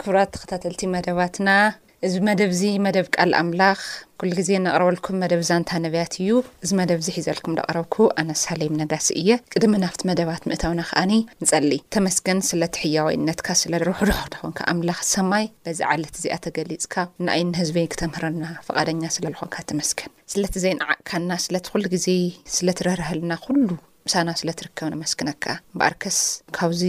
ክቡራት ተኸታተልቲ መደባትና እዚ መደብ እዚ መደብ ቃል ኣምላኽ ኩሉ ግዜ ነቕርበልኩም መደብ ዛንታ ነቢያት እዩ እዚ መደብ እዚ ሒዘልኩም ደቐረብኩ ኣነ ሳሌም ነጋሲ እየ ቅድሚ ናብቲ መደባት ምእታውና ከዓኒ ንጸሊ ተመስገን ስለ ትሕያዋይነትካ ስለ ርሕሩሕ ዝኾንካ ኣምላኽ ሰማይ በዚ ዓለት እዚኣ ተገሊጽካ ንኣይ ንህዝበይ ክተምህረና ፍቓደኛ ስለ ዝኾንካ ተመስገን ስለቲ ዘይንዓቅካና ስለቲ ኩሉ ግዜ ስለ ትረህርሀልና ኩሉ ምሳና ስለ ትርከብ ነመስግነካ። እምበኣርከስ ካብዚ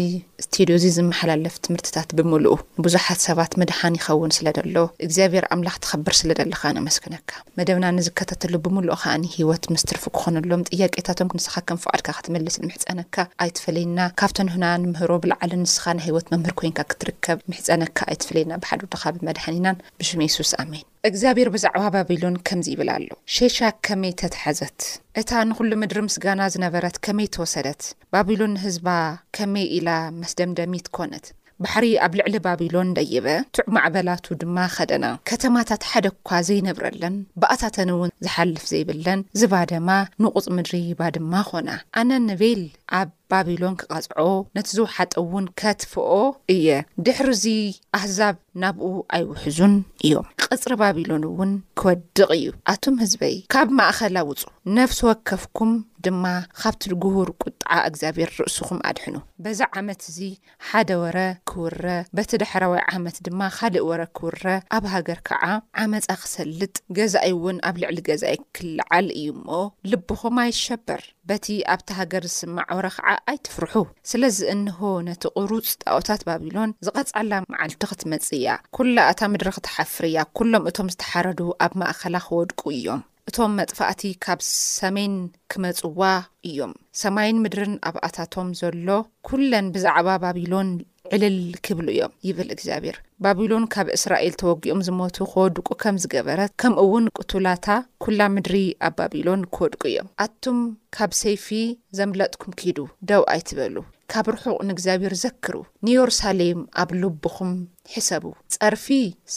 ስቴድዮ እዚ ዝመሓላለፍ ትምህርትታት ብምልኡ ንብዙሓት ሰባት ምድሓን ይኸውን ስለ ዘሎ እግዚኣብሄር ኣምላኽ ተኽብር ስለ ዘለኻ ነመስግነካ። መደብና ንዝከታተሉ ብምልኡ ከኣ ህይወት ምስ ትርፉ ክኾነሎም ጥያቄታቶም ንስኻ ከም ፍቓድካ ክትምልስ ንምሕጸነካ። ኣይትፈለየና ካብቲ ንህና ንምህሮ ብልዓሊ ንስኻ ናይ ህይወት መምህር ኮይንካ ክትርከብ ምሕጸነካ ኣይትፍለየና ብሓድሪ ወድኻ ብመድሓኒናን ብሽም የሱስ ኣሜን። እግዚኣብሔር ብዛዕባ ባቢሎን ከምዚ ይብል ኣሎ፣ ሼሻክ ከመይ ተታሕዘት፣ እታ ንዅሉ ምድሪ ምስጋና ዝነበረት ከመይ ተወሰደት፣ ባቢሎን ንህዝባ ከመይ ኢላ መስደምደሚት ኰነት። ባሕሪ ኣብ ልዕሊ ባቢሎን ደየበ፣ ቱዕ ማዕበላቱ ድማ ኸደና። ከተማታት ሓደ እኳ ዘይነብረለን፣ ባእታተን እውን ዚሓልፍ ዘይብለን፣ ዝባደማ፣ ንቑጽ ምድሪ ባድማ ዀና። ኣነ ንቤል ኣብ ባቢሎን ክቐጽዖ፣ ነቲ ዝወሓጠ እውን ከትፍኦ እየ። ድሕርዚ ኣህዛብ ናብኡ ኣይውሕዙን እዮም፣ ቕጽሪ ባቢሎን እውን ክወድቕ እዩ። ኣቱም ህዝበይ፣ ካብ ማእኸላ ውጹ፣ ነፍሲ ወከፍኩም ድማ ኻብቲ ድጉሁር ቍጥዓ እግዚኣብሄር ርእስኹም ኣድሕኑ። በዚ ዓመት እዚ ሓደ ወረ ክውረ፣ በቲ ዳሕራዋይ ዓመት ድማ ኻልእ ወረ ክውረ፣ ኣብ ሃገር ከዓ ዓመፃ ክሰልጥ፣ ገዛኢውን ኣብ ልዕሊ ገዛኢ ክለዓል እዩ እሞ፣ ልብኹም ኣይሸበር፣ በቲ ኣብታ ሃገር ዝስማዕ ወረ ኸዓ ኣይትፍርሑ። ስለዚ እንሆ፣ ነቲ ቕሩፅ ጣዖታት ባቢሎን ዝቐፅዐላ መዓልቲ ኽትመፅእ እያ፣ ኵላ እታ ምድሪ ኽትሓፍር እያ፣ ኵሎም እቶም ዝተሓረዱ ኣብ ማእኸላ ኽወድቁ እዮም። እቶም መጥፋእቲ ካብ ሰሜን ክመጽዋ እዮም፣ ሰማይን ምድርን ኣብኣታቶም ዘሎ ኵለን ብዛዕባ ባቢሎን ዕልል ኪብሉ እዮም፣ ይብል እግዚኣብሄር። ባቢሎን ካብ እስራኤል ተወጊኦም ዝሞቱ ኺወድቁ ከም ዝገበረት፣ ከምኡውን ቅቱላታ ኵላ ምድሪ ኣብ ባቢሎን ኪወድቁ እዮም። ኣቱም ካብ ሰይፊ ዘምለጥኩም ኪዱ፣ ደው ኣይትበሉ፣ ካብ ርሑቕ ንእግዚኣብሄር ዘክሩ፣ ንዮርሳሌም ኣብ ልብኹም ሕሰቡ ጸርፊ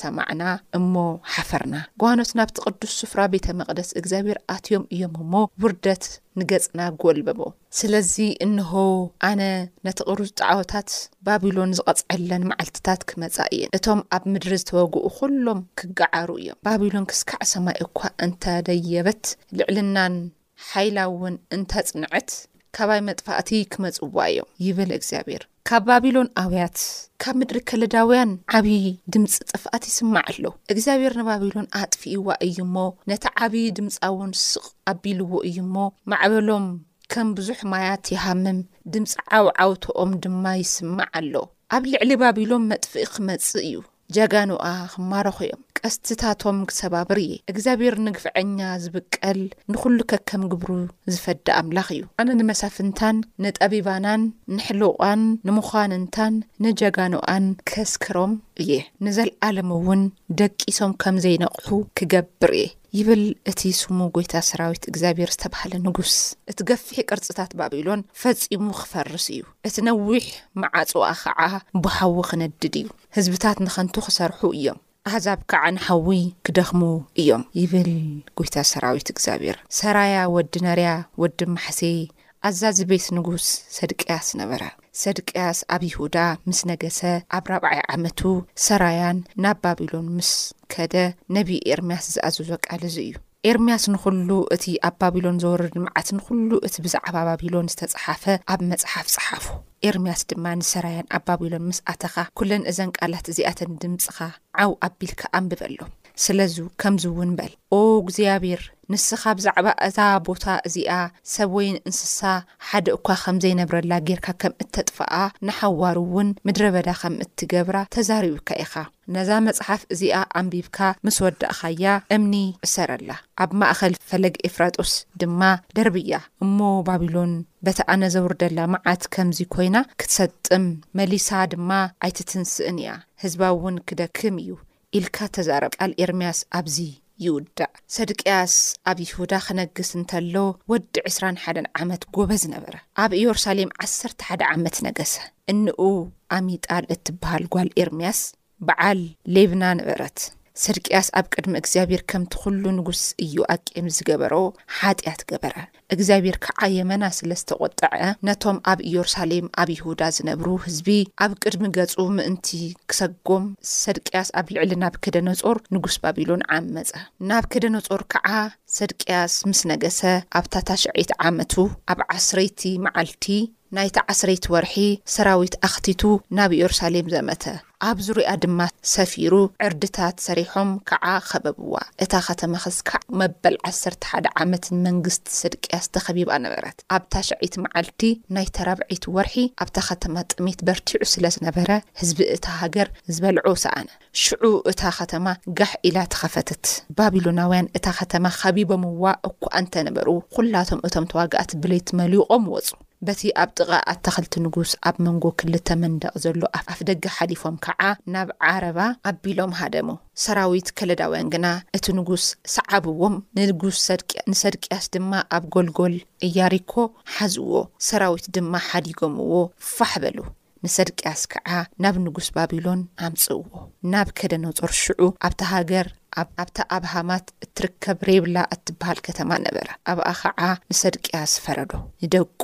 ሰማዕና እሞ ሓፈርና ጓኖት ናብቲ ቅዱስ ሱፍራ ቤተ መቅደስ እግዚኣብሔር ኣትዮም እዮም እሞ ውርደት ንገጽና ጎልበቦ ስለዚ እንሆ ኣነ ነቲ ቅሩጽ ጣዖታት ባቢሎን ዝቀጽዐለን መዓልትታት ክመጻ እየን እቶም ኣብ ምድሪ ዝተወግኡ ኩሎም ክገዓሩ እዮም ባቢሎን ክስካዕ ሰማይ እኳ እንተ ደየበት ልዕልናን ሓይላ እውን እንተ ኣጽንዐት፣ ካባይ መጥፋእቲ ኪመጽዋ እዮም፣ ይብል እግዚኣብሄር። ካብ ባቢሎን ኣውያት፣ ካብ ምድሪ ከለዳውያን ዓብዪ ድምጺ ጥፍኣት ይስማዕ ኣሎ። እግዚኣብሄር ንባቢሎን ኣጥፊእዋ እዩ እሞ፣ ነቲ ዓብዪ ድምጻ እውን ስቕ ኣቢልዎ እዩ እሞ፣ ማዕበሎም ከም ብዙሕ ማያት ይሃምም፣ ድምጺ ዓውዓውታኦም ድማ ይስማዕ ኣሎ። ኣብ ልዕሊ ባቢሎን መጥፍኢ ኪመጽእ እዩ፣ ጀጋኑኣ ክማረኹ እዮም ቀስትታቶም ክሰባብር እየ እግዚኣብሔር ንግፍዐኛ ዝብቀል ንኹሉ ከከም ግብሩ ዝፈዲ ኣምላኽ እዩ ኣነ ንመሳፍንታን ንጠቢባናን ንሕሉቛን ንመኳንንታን ንጀጋኑኣን ከስክሮም እየ ንዘልኣለም እውን ደቂሶም ከም ዘይነቕሑ ክገብር እየ ይብል እቲ ስሙ ጎይታ ሰራዊት እግዚኣብሔር ዝተባህለ ንጉስ እቲ ገፊሕ ቅርጽታት ባቢሎን ፈጺሙ ክፈርስ እዩ እቲ ነዊሕ መዓጽዋ ኸዓ ብሓዊ ክነድድ እዩ ህዝብታት ንኸንቱ ኺሰርሑ እዮም፣ ኣህዛብ ከዓ ንሓዊ ኪደኽሙ እዮም፣ ይብል ጐይታ ሰራዊት እግዚኣብሄር። ሰራያ ወዲ ነርያ ወዲ ማሕሴይ፣ ኣዛዚ ቤት ንጉስ ሰድቅያስ ነበረ። ሰድቅያስ ኣብ ይሁዳ ምስ ነገሰ ኣብ ራብዓይ ዓመቱ፣ ሰራያን ናብ ባቢሎን ምስ ከደ፣ ነቢይ ኤርምያስ ዝኣዘዞ ቃል እዚ እዩ። ኤርምያስ ንዅሉ እቲ ኣብ ባቢሎን ዝወርድ መዓትን ዅሉ እቲ ብዛዕባ ባቢሎን ዝተጸሓፈ ኣብ መጽሓፍ ጸሓፎ። ኤርምያስ ድማ ንሰራያን ኣብ ባቢሎን ምስ ኣተኻ፣ ኵለን እዘን ቃላት እዚኣተን ድምጽኻ ዓው ኣቢልካ ኣንብበሎም። ስለዙ ከምዙውን በል፣ ኦ እግዚኣብሄር፣ ንስኻ ብዛዕባ እዛ ቦታ እዚኣ፣ ሰብ ወይን እንስሳ ሓደ እኳ ኸም ዘይነብረላ ጌርካ ከም እተጥፍኣ፣ ንሓዋሩውን ምድረ በዳ ኸም እትገብራ ተዛሪብካ ኢኻ። ነዛ መጽሓፍ እዚኣ ኣንቢብካ ምስ ወዳእካያ እምኒ እሰረላ፣ ኣብ ማእከል ፈለግ ኤፍራጦስ ድማ ደርብያ፣ እሞ ባቢሎን በቲ ኣነ ዘውርደላ መዓት ከምዚ ኰይና ክትሰጥም፣ መሊሳ ድማ ኣይትትንስእን እያ፣ ህዝባ እውን ክደክም እዩ ኢልካ እተዛረብ ቃል ኤርምያስ ኣብዚ ይውዳእ ሰድቅያስ ኣብ ይሁዳ ኽነግስ እንተሎ ወዲ ዕስራን ሓደን ዓመት ጐበዝ ነበረ። ኣብ ኢዮርሳሌም ዓሰርተ ሓደ ዓመት ነገሰ። እንኡ ኣሚጣል እትብሃል ጓል ኤርምያስ ብዓል ሌብና ነበረት። ሰድቅያስ ኣብ ቅድሚ እግዚኣብሄር ከምቲ ዅሉ ንጉስ ኢዮኣቄም ዝገበሮ ሓጢኣት ገበረ። እግዚኣብሄር ከዓ የመና ስለ ዝተቖጠዐ፣ ነቶም ኣብ ኢየሩሳሌም ኣብ ይሁዳ ዝነብሩ ህዝቢ ኣብ ቅድሚ ገጹ ምእንቲ ክሰጎም፣ ሰድቅያስ ኣብ ልዕሊ ናብከደነጾር ንጉስ ባቢሎን ዓመጸ። ናብከደነጾር ከዓ ሰድቅያስ ምስ ነገሰ ኣብታ ታሽዐይቲ ዓመቱ፣ ኣብ ዓስረይቲ መዓልቲ ናይታ ዓስረይቲ ወርሒ፣ ሰራዊት ኣኽቲቱ ናብ ኢየሩሳሌም ዘመተ። ኣብ ዙርያኣ ድማ ሰፊሩ ዕርድታት ሰሪሖም ከኣ ኸበብዋ። እታ ኸተማ ኽስካዕ መበል ዓሰርተ ሓደ ዓመት ንመንግስቲ ሰድቅያስ ተኸቢባ ነበረት። ኣብ ታሽዐይቲ መዓልቲ ናይታ ራብዐይቲ ወርሒ ኣብታ ኸተማ ጥሜት በርቲዑ ስለ ዝነበረ፣ ህዝቢ እታ ሃገር ዝበልዖ ሰኣነ። ሽዑ እታ ኸተማ ጋሕ ኢላ ተኸፈተት። ባቢሎናውያን እታ ኸተማ ኸቢቦምዋ እኳ እንተ ነበሩ፣ ዅላቶም እቶም ተዋጋእቲ ብለይቲ መሊቖም ወጹ። በቲ ኣብ ጥቓ ኣታኽልቲ ንጉስ ኣብ መንጎ ክልተ መንደቕ ዘሎ ኣፍደገ ሓሊፎም ከዓ ናብ ዓረባ ኣቢሎም ሃደሙ። ሰራዊት ከለዳውያን ግና እቲ ንጉስ ሰዓብዎም፣ ንንጉስ ንሰድቅያስ ድማ ኣብ ጐልጐል እያሪኮ ሓዝዎ፣ ሰራዊት ድማ ሓዲጎምዎ ፋሕ በሉ። ንሰድቅያስ ከኣ ናብ ንጉስ ባቢሎን ኣምጽእዎ። ናብከደነጾር ሽዑ ኣብታ ሃገር ኣብ ኣብታ ኣብ ሃማት እትርከብ ሬብላ እትበሃል ከተማ ነበረ፣ ኣብኣ ኸኣ ንሰድቅያስ ፈረዶ፣ ንደቁ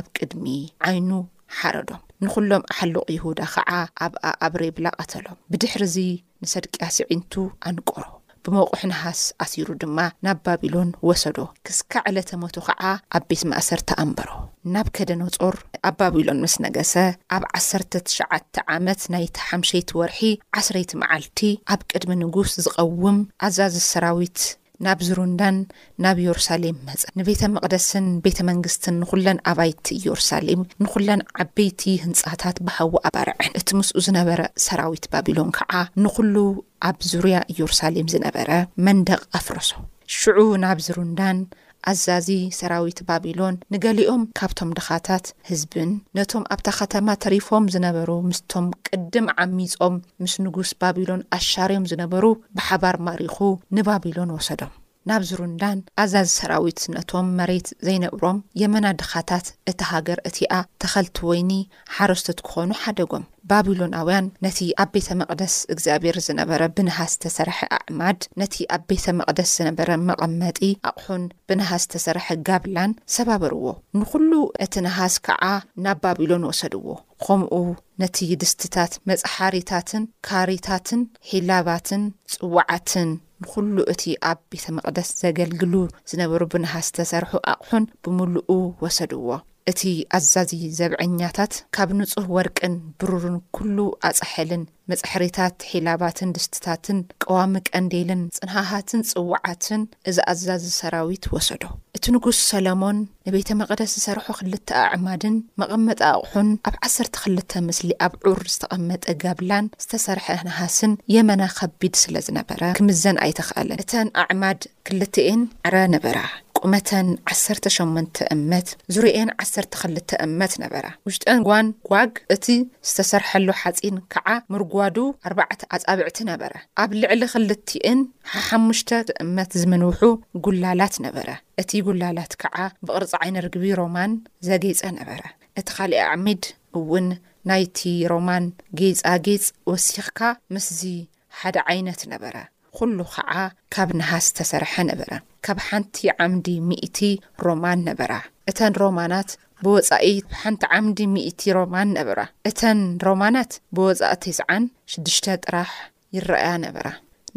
ኣብ ቅድሚ ዓይኑ ሓረዶም፣ ንዅሎም ኣሕሉቕ ይሁዳ ኸኣ ኣብኣ ኣብ ሬብላ ቐተሎም። ብድሕርዚ ንሰድቅያስ ኣዒንቱ ኣንቈሮ፣ ብመቝሕ ነሃስ ኣሲሩ ድማ ናብ ባቢሎን ወሰዶ፣ ክስካዕ ዕለተ ሞቱ ኸዓ ኣብ ቤት ማእሰርቲ ኣንበሮ። ናብከደነጾር ኣብ ባቢሎን ምስ ነገሰ ኣብ ዓሰርተ ትሽዓተ ዓመት ናይቲ ሓምሸይቲ ወርሒ ዓስረይቲ መዓልቲ ኣብ ቅድሚ ንጉስ ዝቐውም ኣዛዚ ሰራዊት ናብ ዝሩንዳን ናብ ዮርሳሌም መጸ፣ ንቤተ መቕደስን ቤተ መንግስትን ንኹለን ኣባይቲ ኢዮርሳሌም ንኹለን ዓበይቲ ህንጻታት ብሃዊ ኣባርዐን፣ እቲ ምስኡ ዝነበረ ሰራዊት ባቢሎን ከኣ ንኹሉ ኣብ ዙርያ ኢዮርሳሌም ዝነበረ መንደቕ ኣፍረሶ። ሽዑ ናብዝሩንዳን ኣዛዚ ሰራዊት ባቢሎን ንገሊኦም ካብቶም ድኻታት ህዝብን ነቶም ኣብታ ኸተማ ተሪፎም ዝነበሩ ምስቶም ቅድም ዓሚጾም ምስ ንጉስ ባቢሎን ኣሻርዮም ዝነበሩ ብሓባር ማሪኹ ንባቢሎን ወሰዶም። ናብ ዝሩንዳን ኣዛዚ ሰራዊት ነቶም መሬት ዘይነብሮም የመና ድኻታት እታ ሃገር እቲኣ ተኸልቲ ወይኒ ሓረስቶት ክኾኑ ሓደጎም። ባቢሎናውያን ነቲ ኣብ ቤተ መቕደስ እግዚኣብሔር ዝነበረ ብነሃስ ዝተሰርሐ ኣዕማድ ነቲ ኣብ ቤተ መቕደስ ዝነበረ መቐመጢ ኣቕሑን ብነሃስ ዝተሰርሐ ጋብላን ሰባበርዎ። ንኹሉ እቲ ነሃስ ከዓ ናብ ባቢሎን ወሰድዎ። ኸምኡ ነቲ ድስትታት መጽሓሪታትን ካሪታትን ሒላባትን ጽዋዓትን ንዅሉ እቲ ኣብ ቤተ መቕደስ ዘገልግሉ ዝነበሩ ብነሃስ ዝተሰርሑ ኣቕሑን ብምሉኡ ወሰድዎ። እቲ ኣዛዚ ዘብዐኛታት ካብ ንጹህ ወርቅን ብሩርን ኵሉ ኣጻሕልን መጽሐሪታት ሒላባትን ድስትታትን ቀዋሚ ቀንዴልን ጽንሃሃትን ጽዋዓትን እዚ ኣዛዚ ሰራዊት ወሰዶ። እቲ ንጉስ ሰሎሞን ንቤተ መቕደስ ዝሰርሖ ክልተ ኣዕማድን መቐመጢ ኣቕሑን ኣብ ዓሰርተ ክልተ ምስሊ ኣብ ዑር ዝተቐመጠ ጋብላን ዝተሰርሐ ነሃስን የመና ከቢድ ስለ ዝነበረ ክምዘን ኣይተኻእለን። እተን ኣዕማድ ክልቲኤን ዕረ ነበራ። ቁመተን ዓሰርተ ሸሞንተ እመት፣ ዙርየኤን ዓሰርተ ክልተ እመት ነበራ። ውሽጠን ጓን ጓግ፣ እቲ ዝተሰርሐሉ ሓጺን ከዓ ምርጓዱ ኣርባዕተ ኣጻብዕቲ ነበረ። ኣብ ልዕሊ ክልቲኤን ሓሓሙሽተ እመት ዝምንውሑ ጉላላት ነበረ። እቲ ጉላላት ከዓ ብቕርጺ ዓይኒ ርግቢ ሮማን ዘጌጸ ነበረ። እቲ ኻልእ ኣዕሚድ እውን ናይቲ ሮማን ጌጻጌጽ ወሲኽካ ምስዚ ሓደ ዓይነት ነበረ፣ ዅሉ ኸዓ ካብ ነሃስ ዝተሰርሐ ነበረ፣ ካብ ሓንቲ ዓምዲ ሚእቲ ሮማን ነበራ፣ እተን ሮማናት ብወጻኢ ሓንቲ ዓምዲ ሚእቲ ሮማን ነበራ፣ እተን ሮማናት ብወጻኢ ቴስዓን ሽዱሽተ ጥራሕ ይረኣያ ነበራ።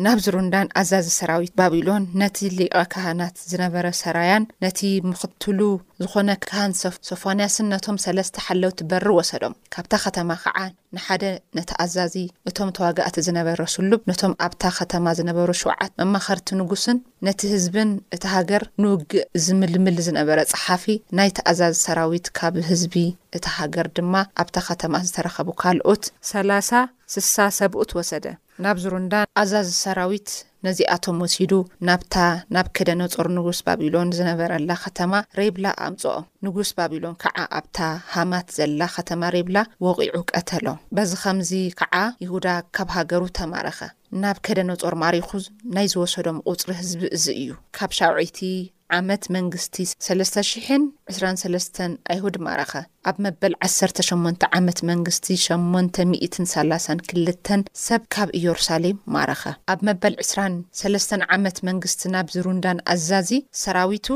ናብዝሩንዳን ኣዛዚ ሰራዊት ባቢሎን ነቲ ሊቀ ካህናት ዝነበረ ሰራያን ነቲ ምኽትሉ ዝዀነ ካህን ሶፎንያስን ነቶም ሰለስተ ሓለውቲ በሪ ወሰዶም፣ ካብታ ኸተማ ኸዓ ንሓደ ነቲ ኣዛዚ እቶም ተዋጋእቲ ዝነበረ ስሉብ፣ ነቶም ኣብታ ኸተማ ዝነበሩ ሹዓት ኣማኸርቲ ንጉስን ነቲ ህዝብን እታ ሃገር ንውግእ ዝምልምል ዝነበረ ጸሓፊ ናይቲ ኣዛዚ ሰራዊት ካብ ህዝቢ እታ ሃገር ድማ ኣብታ ኸተማ ዝተረኸቡ ካልኦት ሰላሳ ስሳ ሰብኡት ወሰደ። ናብ ዝሩንዳን ኣዛዚ ሰራዊት ነዚኣቶም ወሲዱ ናብታ ናብ ከደነጾር ንጉስ ባቢሎን ዝነበረላ ኸተማ ሪብላ ኣምጽኦም። ንጉስ ባቢሎን ከዓ ኣብታ ሃማት ዘላ ኸተማ ሪብላ ወቒዑ ቀተሎ። በዚ ኸምዚ ከዓ ይሁዳ ካብ ሃገሩ ተማረኸ። ናብከደነጾር ማሪኹ ናይ ዝወሰዶም ቑጽሪ ህዝቢ እዚ እዩ፣ ካብ ሻውዒቲ፣ ዓመት መንግስቲ ሰለስተ ሽሕን ዕስራን ሰለስተን ኣይሁድ ማረኸ። ኣብ መበል ዓሰርተ ሸሞንተ ዓመት መንግስቲ ሸሞንተ ሚእትን ሳላሳን ክልተን ሰብ ካብ ኢዮሩሳሌም ማረኸ። ኣብ መበል ዕስራን ሰለስተን ዓመት መንግስቲ ናብዝሩንዳን ኣዛዚ ሰራዊቱ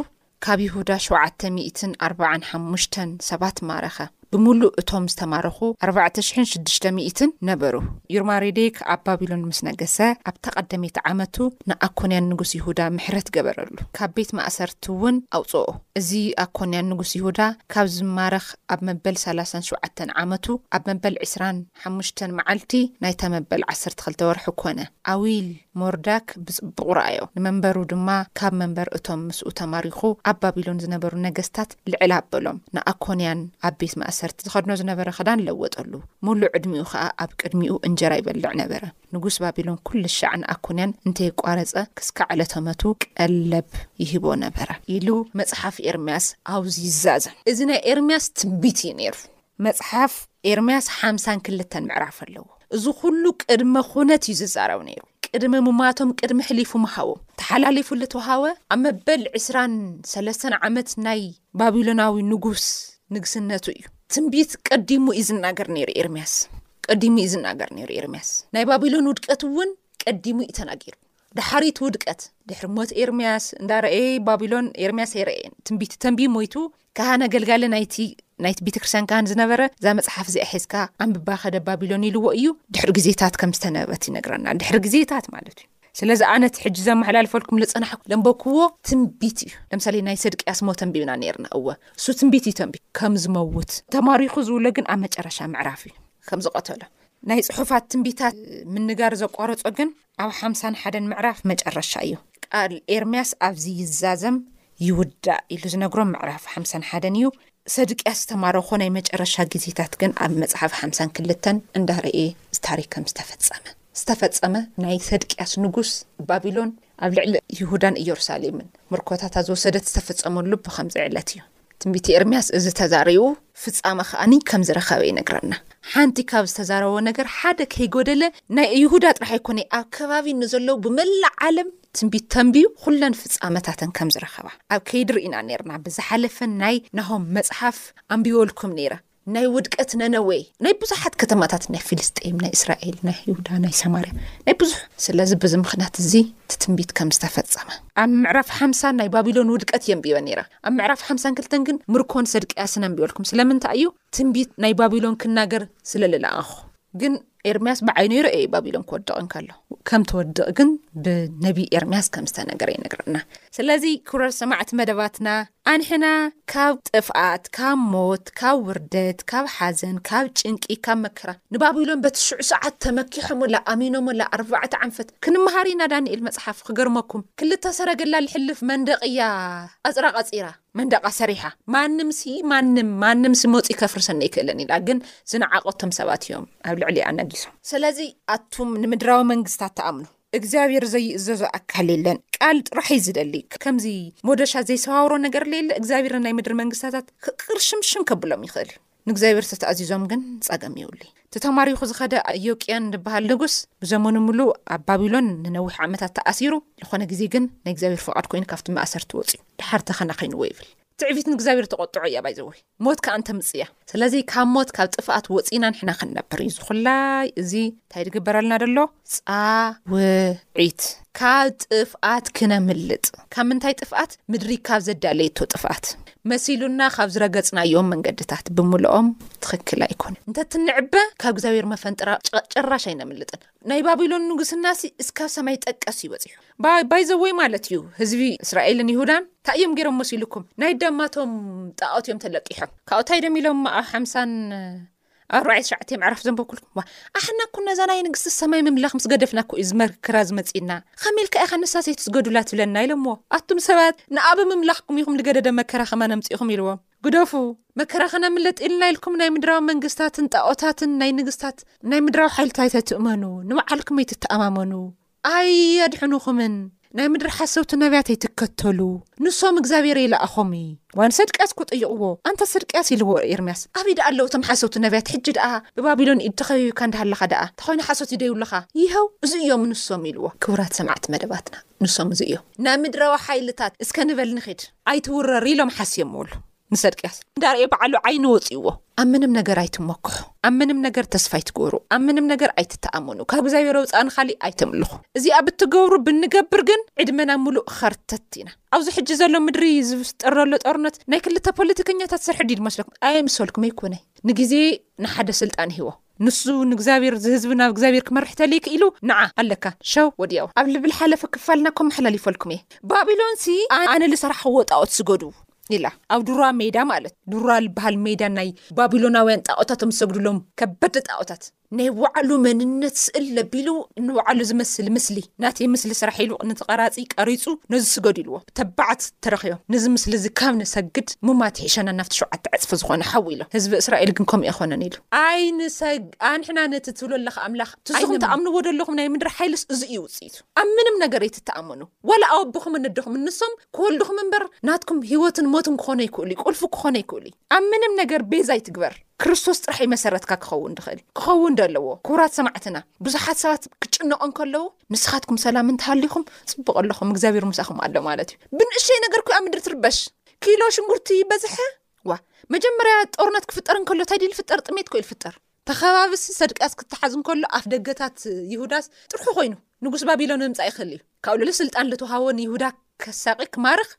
ካብ ይሁዳ ሸውዓተ ሚእትን ኣርብዓን ሓሙሽተን ሰባት ማረኸ። ብምሉእ እቶም ዝተማረኹ ኣርባዕተ ሽሕን ሽዱሽተ ሚእትን ነበሩ። ዩርማሬዴክ ኣብ ባቢሎን ምስ ነገሰ፣ ኣብታ ቐደመይቲ ዓመቱ ንኣኮንያን ንጉስ ይሁዳ ምሕረት ገበረሉ፣ ካብ ቤት ማእሰርቲውን ኣውጽኦ። እዚ ኣኮንያን ንጉስ ይሁዳ ካብ ዝማረኽ ኣብ መበል ሰላሳን ሸውዓተን ዓመቱ፣ ኣብ መበል ዕስራን ሓሙሽተን መዓልቲ ናይታ መበል ዓሰርተ ክልተ ወርሒ ኰነ። ኣዊል ሞርዳክ ብጽቡቕ ረኣዮ፣ ንመንበሩ ድማ ካብ መንበር እቶም ምስኡ ተማሪኹ ኣብ ባቢሎን ዝነበሩ ነገስታት ልዕል ኣበሎም፣ ንኣኮንያን ኣብ ቤት ማእሰርቲ ዝኸድኖ ዝነበረ ክዳን ለወጠሉ፣ ምሉእ ዕድሚኡ ኸኣ ኣብ ቅድሚኡ እንጀራ ይበልዕ ነበረ። ንጉስ ባቢሎን ኵልሻዕ ንኣኮንያን እንተየቋረጸ ክስካዕ ዕለተ መቱ ቀለብ ይህቦ ነበረ። ኢሉ መጽሓፍ ኤርምያስ ኣውዚ ይዛዘም። እዚ ናይ ኤርምያስ ትንቢት እዩ ነይሩ። መጽሓፍ ኤርምያስ ሓምሳን ክልተን ምዕራፍ ኣለዎ። እዚ ኩሉ ቅድመ ኩነት እዩ ዝዛረብ ነይሩ። ቅድሚ ሙማቶም ቅድሚ ሕሊፉ ምሃቦም። ተሓላሊፉ ልተውሃበ ኣብ መበል ዕስራን ሰለስተን ዓመት ናይ ባቢሎናዊ ንጉስ ንግስነቱ እዩ። ትንቢት ቀዲሙ እዩ ዝናገር ነይሩ ኤርምያስ። ቀዲሙ እዩ ዝናገር ነይሩ ኤርምያስ። ናይ ባቢሎን ውድቀት እውን ቀዲሙ እዩ ተናጊሩ። ዳሓሪት ውድቀት ድሕሪ ሞት ኤርምያስ እንዳ ረኤ ባቢሎን ኤርምያስ ኣይረኤን ትንቢት ተንቢ ሞይቱ ካህን ኣገልጋሊ ናይቲ ናይቲ ቤተክርስትያን ካህን ዝነበረ እዛ መጽሓፍ እዚኣ ሒዝካ ኣንብባ ከደ ባቢሎን ኢልዎ እዩ ድሕሪ ግዜታት ከም ዝተነበበት ይነግረና ድሕሪ ግዜታት ማለት እዩ ስለዚ ኣነቲ ሕጂ ዘመሓላልፈልኩም ዝፀናሕ ለንበክዎ ትንቢት እዩ ለምሳሌ ናይ ሰድቅያስ ሞ ተንቢብና ነርና እወ እሱ ትንቢት እዩ ተንቢ ከም ዝመውት ተማሪኹ ዝብሎ ግን ኣብ መጨረሻ ምዕራፍ እዩ ከም ዝቀተሎ ናይ ፅሑፋት ትንቢታት ምንጋር ዘቋረፆ ግን ኣብ ሓምሳን ሓደን ምዕራፍ መጨረሻ እዩ። ቃል ኤርምያስ ኣብዚ ይዛዘም ይውዳእ ኢሉ ዝነግሮም ምዕራፍ ሓምሳን ሓደን እዩ። ሰድቅያስ ዝተማረኾ ናይ መጨረሻ ግዜታት ግን ኣብ መጽሓፍ ሓምሳን ክልተን እንዳ ረኤ ዝታሪክ ከም ዝተፈጸመ ዝተፈጸመ ናይ ሰድቅያስ ንጉስ ባቢሎን ኣብ ልዕሊ ይሁዳን ኢየሩሳሌምን ምርኮታታ ዝወሰደት ዝተፈጸመሉ ብከምዚ ዕለት እዩ። ትንቢት ኤርምያስ እዚ ተዛሪቡ ፍጻመ ከኣኒ ከም ዝረኸበ ይነግረና። ሓንቲ ካብ ዝተዛረቦ ነገር ሓደ ከይጎደለ ናይ ይሁዳ ጥራሕ ኣይኮነይ ኣብ ከባቢ ንዘለዉ ብመላእ ዓለም ትንቢት ተንብዩ ኩለን ፍጻመታተን ከም ዝረኸባ ኣብ ከይዲ ርኢና ነርና ብዝሓለፈ ናይ ናሆም መጽሓፍ ኣንቢበልኩም ነይረ። ናይ ውድቀት ነነዌ ናይ ብዙሓት ከተማታት ናይ ፊልስጤም ናይ እስራኤል ናይ ይሁዳ ናይ ሰማርያ ናይ ብዙሕ ስለዚ ብዚ ምክንያት እዚ እቲ ትንቢት ከም ዝተፈጸመ ኣብ ምዕራፍ ሓምሳ ናይ ባቢሎን ውድቀት የንብዮ ነይረ ኣብ ምዕራፍ ሓምሳን ክልተን ግን ምርኮን ሰድቅያስን ኣንብበልኩም ስለምንታይ እዩ ትንቢት ናይ ባቢሎን ክናገር ስለ ልለኣኹ ግን ኤርምያስ ብዓይኑ ይርእ ዩ ባቢሎን ክወድቕ እንከሎ ከም ትወድቕ ግን ብነቢ ኤርምያስ ከም ዝተነገረ ይነግረና ስለዚ ክብረ ሰማዕቲ መደባትና ኣንሕና ካብ ጥፍኣት ካብ ሞት ካብ ውርደት ካብ ሓዘን ካብ ጭንቂ ካብ መከራ ንባቢሎን በቲ ሽዑ ሰዓት ተመኪሖምላ ኣሚኖምላ ኣርባዕተ ዓንፈት ክንምሃር ኢና ዳንኤል መፅሓፍ ክገርመኩም ክልተ ሰረገላ ልሕልፍ መንደቅ እያ ቐፅራ ቐፂራ መንደቓ ሰሪሓ ማንምሲ ማንም ማንምሲ መፂኡ ከፍርሰኒ ኣይክእልን ኢላ ግን ዝነዓቐቶም ሰባት እዮም ኣብ ልዕሊኣ ነጊሶም ስለዚ ኣቱም ንምድራዊ መንግስታት ትኣምኑ እግዚኣብሔር ዘይእዘዞ ኣካል የለን ቃል ጥራሕ እዩ ዝደሊ ከምዚ ሞዶሻ ዘይሰዋውሮ ነገር ለየለ እግዚኣብሔር ናይ ምድሪ መንግስታታት ክቅርሽምሽም ከብሎም ይኽእል እዩ ንእግዚኣብሔር ተተኣዚዞም ግን ጸገም የብሉይ እቲ ተማሪኹ ዝኸደ ኣዮቅያን ዝበሃል ንጉስ ብዘመኑ ምሉ ኣብ ባቢሎን ንነዊሕ ዓመታት ተኣሲሩ ዝኾነ ግዜ ግን ናይ እግዚኣብሔር ፍቓድ ኮይኑ ካብቲ ማእሰርቲ ወፅዩ ድሓር ተኸናኸይንዎ ይብል ትዕቢት ንእግዚኣብሔር ተቆጥዖ እያ ባይዘወይ ሞት ከኣ እንተምፅ እያ ስለዚ ካብ ሞት ካብ ጥፍኣት ወፂና ንሕና ክንነብር እዩ ዝኹላይ እዚ እንታይ ድግበረልና ደሎ ጻውዒት፣ ካብ ጥፍኣት ክነምልጥ፣ ካብ ምንታይ ጥፍኣት? ምድሪ ካብ ዘዳለየቶ ጥፍኣት፣ መሲሉና ካብ ዝረገጽናዮም መንገድታት ብምልኦም ትኽክል ኣይኮነን። እንተ ትንዕበ ካብ እግዚኣብሔር መፈንጥራ ጭራሽ ኣይነምልጥን። ናይ ባቢሎን ንጉስናሲ እስካብ ሰማይ ጠቀስ እዩ በጺሑ። ባይዘወይ ማለት እዩ ህዝቢ እስራኤልን ይሁዳን እንታይ እዮም ገይሮም መሲሉኩም? ናይ ደማቶም ጣዖት እዮም ተለቂሖም። ካብኡ እንታይ ደም ኢሎም ኣብ ሓምሳን ኣርባዕየ ትሽዓተ ምዕራፍ ዘንበብኩልኩም እባ ኣሕና እኮ ነዛ ናይ ንግስቲ ሰማይ ምምላኽ ምስ ገደፍና እኮ እዩ ዝመርክራ ዝመፅና ከመይ ኢልካ ኢኻ ንሳ ዘይትስገዱላ ትብለና ኢሎምዎ ኣቱም ሰባት ንኣብ ምምላኽኩም ኢኹም ዝገደደ መከራ ከማ ነምፅኢኹም ኢልዎም ግደፉ መከራ ከነምልጥ ኢልና ኢልኩም ናይ ምድራዊ መንግስታትን ጣኦታትን ናይ ንግስታት ናይ ምድራዊ ሓይልታት ኣይተትእመኑ ንባዓልኩም ኣይትተኣማመኑ ኣየድሕኑኹምን ናይ ምድሪ ሓሰውቲ ነብያት ኣይትከተሉ ንሶም እግዚኣብሔር ኣይለኣኾም እዪ ዋን ሰድቅያስ እኮ ጠይቅዎ ኣንታ ሰድቅያስ ኢልዎ ኤርምያስ ኣበይ ደኣ ኣለዉ እቶም ሓሰውቲ ነብያት ሕጂ ደኣ ብባቢሎን ኢድ ተኸቢብካ እንዳሃለኻ ደኣ ተኾይኑ ሓሶት ይደዩልኻ ይሀው እዙይ እዮም ንሶም ኢልዎ። ክቡራት ሰማዕቲ መደባትና ንሶም እዙይ እዮም ናይ ምድራዊ ሓይልታት እስከ ንበል ንኺድ። ኣይትውረር ኢሎም ሓስዮምዎ ኣለው። ንሰድቅያስ እንዳርኣየ ባዕሉ ዓይኑ ወጺእዎ። ኣብ ምንም ነገር ኣይትመኩሑ፣ ኣብ ምንም ነገር ተስፋ ኣይትግበሩ፣ ኣብ ምንም ነገር ኣይትተኣመኑ፣ ካብ እግዚኣብሔር ወጻእ ንኻሊእ ኣይተምልኹ፣ እዚኣ ብትገብሩ ብንገብር ግን ዕድመና ምሉእ ኸርተት ኢና። ኣብዚ ሕጂ ዘሎ ምድሪ ዝፍጠር ዘሎ ጦርነት ናይ ክልተ ፖለቲከኛታት ስርሒ ድዩ ድመስለኩም? ኣይምሰልኩም ኣይኮነይ ንግዜ ንሓደ ስልጣን ይህቦ ንሱ ንእግዚኣብሔር ዝህዝቢ ናብ እግዚኣብሔር ክመርሕ ተልይ ክኢሉ ንዓ ኣለካ ሸው ወዲያው ኣብ ልብል ሓለፈ ክፋልና ኮመሓላሊፈልኩም እየ ባቢሎንሲ ኣነ ልሰራሕዎ ጣዖት ስገዱ ኢላ። ኣብ ዱራ ሜዳ ማለት ዱራ ልበሃል ሜዳ ናይ ባቢሎናውያን ጣኦታቶም ዝሰግዱሎም ከበድቲ ጣኦታት ናይ ባዕሉ መንነት ስእል ኣቢሉ ንባዕሉ ዝመስል ምስሊ ናተይ ምስሊ ስራሕ ኢሉ ነቲ ቀራጺ ቀሪጹ ነዚ ስገዱ ኢልዎ ብተባዓት ተረኺቦም ነዚ ምስሊ እዚ ካብ ንሰግድ ሙማት ይሕሸና ናብቲ ሸውዓተ ዕጽፊ ዝኾነ ሓዊ ኢሎም ህዝቢ እስራኤል ግን ከምኡ ኣይኮነን ኢሉ ኣይንሰግ ኣንሕና ነቲ ትብሎ ኣለኻ ኣምላኽ ትዝኹም ትኣምንዎ ደለኹም ናይ ምድሪ ሓይልስ እዚ እዩ ውጽኢቱ ኣብ ምንም ነገር ኣይትተኣመኑ ዋላ ኣወቦኹምን እደኹምን ንሶም ክወልዱኹም እምበር ናትኩም ህይወትን ሞትን ክኾኑ ኣይክእሉ እዩ ቁልፊ ክኾኑ ኣይክእሉ እዩ ኣብ ምንም ነገር ቤዛ ኣይትግበር ክርስቶስ ጥራሕ እዩ መሰረትካ ክኸውን ድኽእል ክኸውን ደለዎ ክቡራት ሰማዕትና ብዙሓት ሰባት ክጭነቑ እንከለዉ ንስኻትኩም ሰላም እንተሃሊኹም ጽቡቕ ኣለኹም እግዚኣብሔር ምሳኹም ኣሎ ማለት እዩ ብንእሸይ ነገር ኩይ ኣብ ምድሪ ትርበሽ ኪሎ ሽንጉርቲ በዝሐ ዋ መጀመርያ ጦርነት ክፍጠር እንከሎ እንታይ ድዩ ዝፍጠር ጥሜት ኮ ዝፍጠር ተኸባብሲ ሰድቅያስ ክተሓዝ እንከሎ ኣፍ ደገታት ይሁዳስ ጥርሑ ኮይኑ ንጉስ ባቢሎን ምምፃእ ይኽእል እዩ ካብኡ ልዕሊ ስልጣን ልተውሃቦ ንይሁዳ ከሳቂ ክማርኽ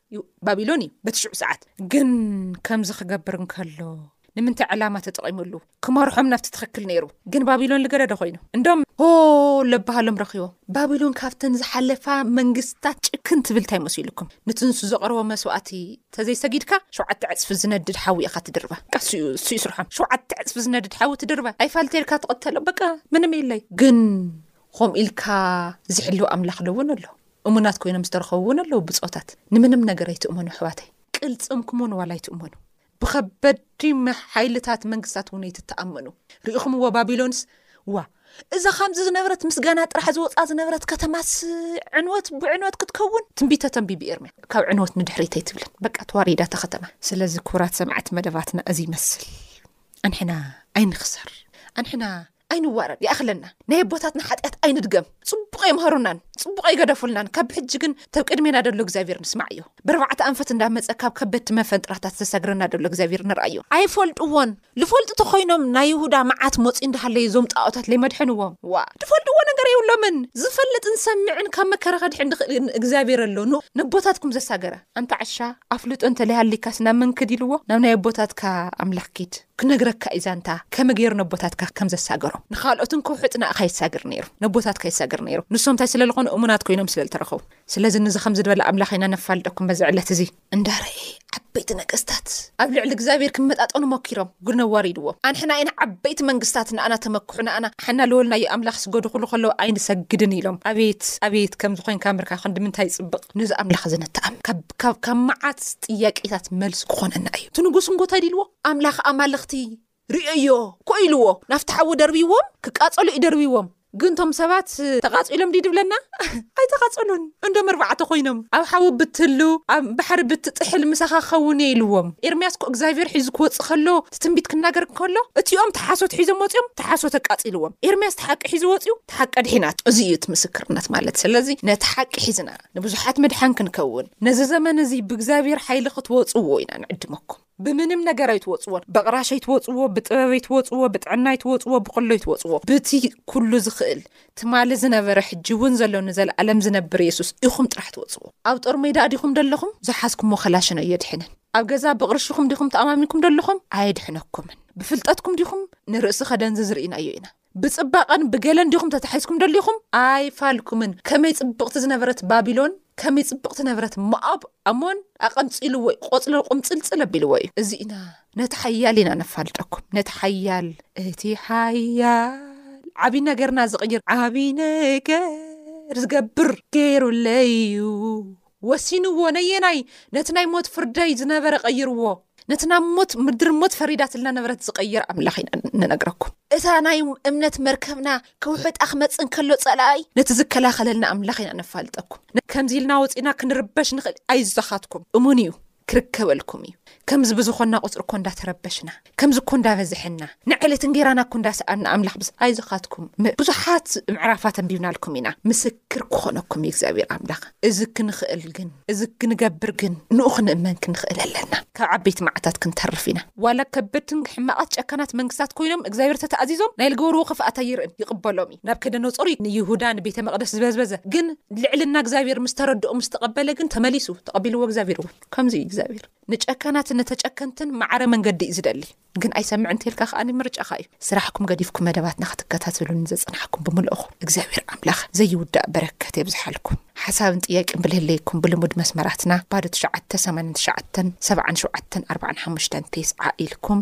ባቢሎን እዩ በቲ ሽዑ ሰዓት ግን ከምዚ ክገብር እንከሎ ንምንታይ ዕላማ ተጠቒሙሉ ክመርሖም ናብቲ ትኽክል ነይሩ ግን ባቢሎን ልገደደ ኮይኑ እንዶም ሆ ለባሃሎም ረኪቦም ባቢሎን ካብተን ዝሓለፋ መንግስትታት ጭክን ትብል እንታይ መሲሉኩም ንትንሱ ዘቕርቦ መስዋእቲ ተዘይሰጊድካ ሸውዓተ ዕፅፊ ዝነድድ ሓዊ ኢኻ ትድርባ ቀስኡ ስዩ ስርሖም ሸውዓተ ዕፅፊ ዝነድድ ሓዊ ትድርባ ኣይፋልተልካ ትቕተሎ በቃ ምንም የለይ ግን ከምኡ ኢልካ ዝሕልው ኣምላኽ ዶ እውን ኣሎ እሙናት ኮይኖም ዝተረኸቡ እውን ኣለዉ ብፆታት ንምንም ነገር ኣይትእመኑ ኣሕዋተይ ቅልፅምኩም ውን ዋላ ኣይትእመኑ ብኸበድቲ ሓይልታት መንግስታት እውን ኣይትተኣመኑ። ርኢኹምዎ ባቢሎንስ? እዋ፣ እዛ ኸምዚ ዝነበረት ምስ ገና ጥራሕ ዝወጽኣ ዝነበረት ከተማስ ዕንወት ብዕንወት ክትከውን ትንቢተ ተንቢቢ ኤርምያ። ካብ ዕንወት ንድሕሪት ኣይትብልን፣ በቃ ተዋሪዳ እታ ኸተማ። ስለዚ ክቡራት ሰማዕቲ መደባትና እዚ ይመስል። ኣንሕና ኣይንኽሰር፣ ኣንሕና ኣይንዋረድ ይኣኽለና ናይ ኣቦታትና ሓጢኣት ኣይንድገም ጽቡቕ ኣይምሃሩናን ጽቡቕ ኣይገደፉልናን ካብ ብሕጂ ግን ተብ ቅድሜና ደሎ እግዚኣብሔር ንስማዕዮ ብርባዕተ ኣንፈት እንዳመጸ ካብ ከበድቲ መፈንጥራታት ዝተሰግረና ደሎ እግዚኣብሔር ንርኣዮ ኣይፈልጥዎን ልፈልጡ ተኾይኖም ናይ ይሁዳ መዓት ሞጺ እንዳሃለዩ ዞም ጣዖታት ለይመድሐንዎም ዋ ድፈልጥዎ ነገር የብሎምን ዝፈልጥን ዝሰምዕን ካብ መከራ ከድሕን ድኽእል ግን እግዚኣብሔር ኣሎ ን ነቦታትኩም ዘሳገረ ኣንተ ዓሻ ኣፍልጦ እንተለይሃሊካስ ናብ መን ክድ ኢልዎ ናብ ናይ ኣቦታትካ ኣምላኽ ኪድ ክነግረካ እዩ ዛንታ ከመይ ገይሩ ነቦታትካ ከም ዘሳገሮም ንካልኦት እንኮ ሕጥናእካ ይሳገር ነይሩ ነቦታትካ ይሳገር ነይሩ ንሶም እንታይ ስለ ልኮኑ እሙናት ኮይኖም ስለ ልተረከቡ ስለዚ ንዚ ከምዚ ድበለ ኣምላክ ኢና ነፋልጠኩም በዚ ዕለት እዚ እንዳ ረኤ ዓበይቲ ነገስታት ኣብ ልዕሊ እግዚኣብሔር ክመጣጠኑ ሞኪሮም ግን ኣዋሪድዎም ኣንሕና ኢና ዓበይቲ መንግስታት ንኣና ተመክሑ ንኣና ኣሕና ልወልናዮ ኣምላክ ስገዱ ክሉ ከለዉ ኣይንሰግድን ኢሎም ኣቤት ኣቤት ከምዚ ኮይንካ ምርካ ክንድምንታይ ይጽብቅ ንዚ ኣምላክ እዚ ንተኣም ካብ ካብ ካብ መዓት ጥያቄታት መልሲ ክኮነና እዩ እቲ ንጉስ እንጎ እንታይ ዲልዎ ኣምላኽ ኣማልኽቲ ርእዮ ኮይ ኢልዎ ናፍቲ ሓዊ ደርብይዎም ክቃጸሉ እዩ ደርብይዎም ግን ቶም ሰባት ተቓጺሎም ድዩ ድብለና ኣይተቓጸሉን እንዶም ኣርባዕተ ኮይኖም ኣብ ሓዊ ብትህሉ ኣብ ባሕሪ ብትጥሕል ምሳኻ ክኸውን እየ ኢልዎም ኤርምያስ እኮ እግዚኣብሄር ሒዙ ክወጽእ ከሎ እቲ ትንቢት ክናገር እንከሎ እቲኦም እቲ ሓሶት ሒዞም ወጺኦም እቲ ሓሶት ኣቃጺልዎም ኤርምያስ እቲ ሓቂ ሒዙ ወጺኡ እቲ ሓቂ ኣድሒናቶ እዚ እዩ እቲ ምስክርነት ማለት ስለዚ ነቲ ሓቂ ሒዝና ንብዙሓት መድሓን ክንከውን ነዚ ዘመን እዚ ብእግዚኣብሄር ሓይሊ ክትወጽዎ ኢና ንዕድመኩም። ብምንም ነገር ኣይትወጽዎን በቕራሽ ኣይትወጽዎ ብጥበብ ኣይትወጽዎ ብጥዕና ኣይትወጽዎ ብኹሉ ኣይትወጽዎ ብቲ ኩሉ ዝኽእል ትማሊ ዝነበረ ሕጂ ውን ዘሎ ንዘልኣለም ዝነብር የሱስ ኢኹም ጥራሕ ትወጽዎ ኣብ ጦር ሜዳ ዲኹም ደለኹም ዝሓዝኩሞ ከላሽን ኣየድሕንን ኣብ ገዛ ብቕርሽኹም ዲኹም ተኣማሚንኩም ደለኹም ኣየድሕነኩምን ብፍልጠትኩም ዲኹም ንርእሲ ከደንዝዝ ርኢናዮ ኢና ብጽባቐን ብገለን ዲኹም ተታሒዝኩም ደሊኹም? ኣይፋልኩምን። ከመይ ጽብቕቲ ዝነበረት ባቢሎን፣ ከመይ ጽብቕቲ ነበረት ሞኣብ፣ ኣሞን ኣቐንጺልዎ እዩ፣ ቈጽለል ቁምጽልጽል ኣቢልዎ እዩ። እዚ ኢና ነቲ ሓያል ኢና ነፋልጠኩም፣ ነቲ ሓያል እቲ ሓያል ዓብዪ ነገርና ዝቕይር ዓብዪ ነገር ዝገብር ገይሩለይ እዩ። ወሲንዎ ነየናይ ነቲ ናይ ሞት ፍርደይ ዝነበረ ቀይርዎ ነቲ ናብ ሞት ምድር ሞት ፈሪዳትልና ነበረት ዝቀይር ኣምላኽ ኢና ንነግረኩም እታ ናይ እምነት መርከብና ክውሕጣ ክመጽእ እንከሎ ጸላኣይ ነቲ ዝከላኸለልና ኣምላኽ ኢና ነፋልጠኩም ከምዚ ኢልና ወጺእና ክንርበሽ ንኽእል ኣይዛኻትኩም እሙን እዩ ክርከበልኩም እዩ ከምዚ ብዝኾንና ቁፅሪ እኮ እንዳተረበሽና ከምዚ እኮ እንዳበዝሐና ንዕለት እንጌራና እኮ እንዳሰኣና ኣምላኽ ምስ ኣይዞኻትኩም ብዙሓት ምዕራፋት ኣንቢብናልኩም ኢና ምስክር ክኾነኩም እዩ እግዚኣብሔር ኣምላኽ እዚ ክንኽእል ግን እዚ ክንገብር ግን ንኡ ክንእመን ክንኽእል ኣለና ካብ ዓበይቲ መዓታት ክንተርፍ ኢና ዋላ ከበድትን ሕማቓት ጨካናት መንግስታት ኮይኖም እግዚኣብሔር ተተኣዚዞም ናይ ልገበርዎ ክፍኣት ኣይርእን ይቕበሎም እዩ ናብከደነፆር እዩ ንይሁዳ ንቤተ መቅደስ ዝበዝበዘ ግን ልዕልና እግዚኣብሔር ምስ ተረድኦ ምስ ተቀበለ ግን ተመሊሱ ተቀቢልዎ እግዚኣብሔር እውን ከምዚ እዩ እግዚኣብሔር ንጨካናትን ንተጨከንትን ማዕረ መንገዲ እዩ ዝደሊ ግን ኣይሰምዕ እንተልካ ከዓ ምርጫካ እዩ ስራሕኩም ገዲፍኩም መደባትና ክትከታተሉ ንዘፀናሕኩም ብምልእኹም እግዚኣብሔር ኣምላኽ ዘይውዳእ በረከት የብዝሓልኩም ሓሳብን ጥያቄን ብልህለይኩም ብልሙድ መስመራትና ባዶ ትሽዓተ ሰማንን ትሽዓተን ሰብዓን ሸውዓተን ኣርባዓን ሓሙሽተን ቴስዓ ኢልኩም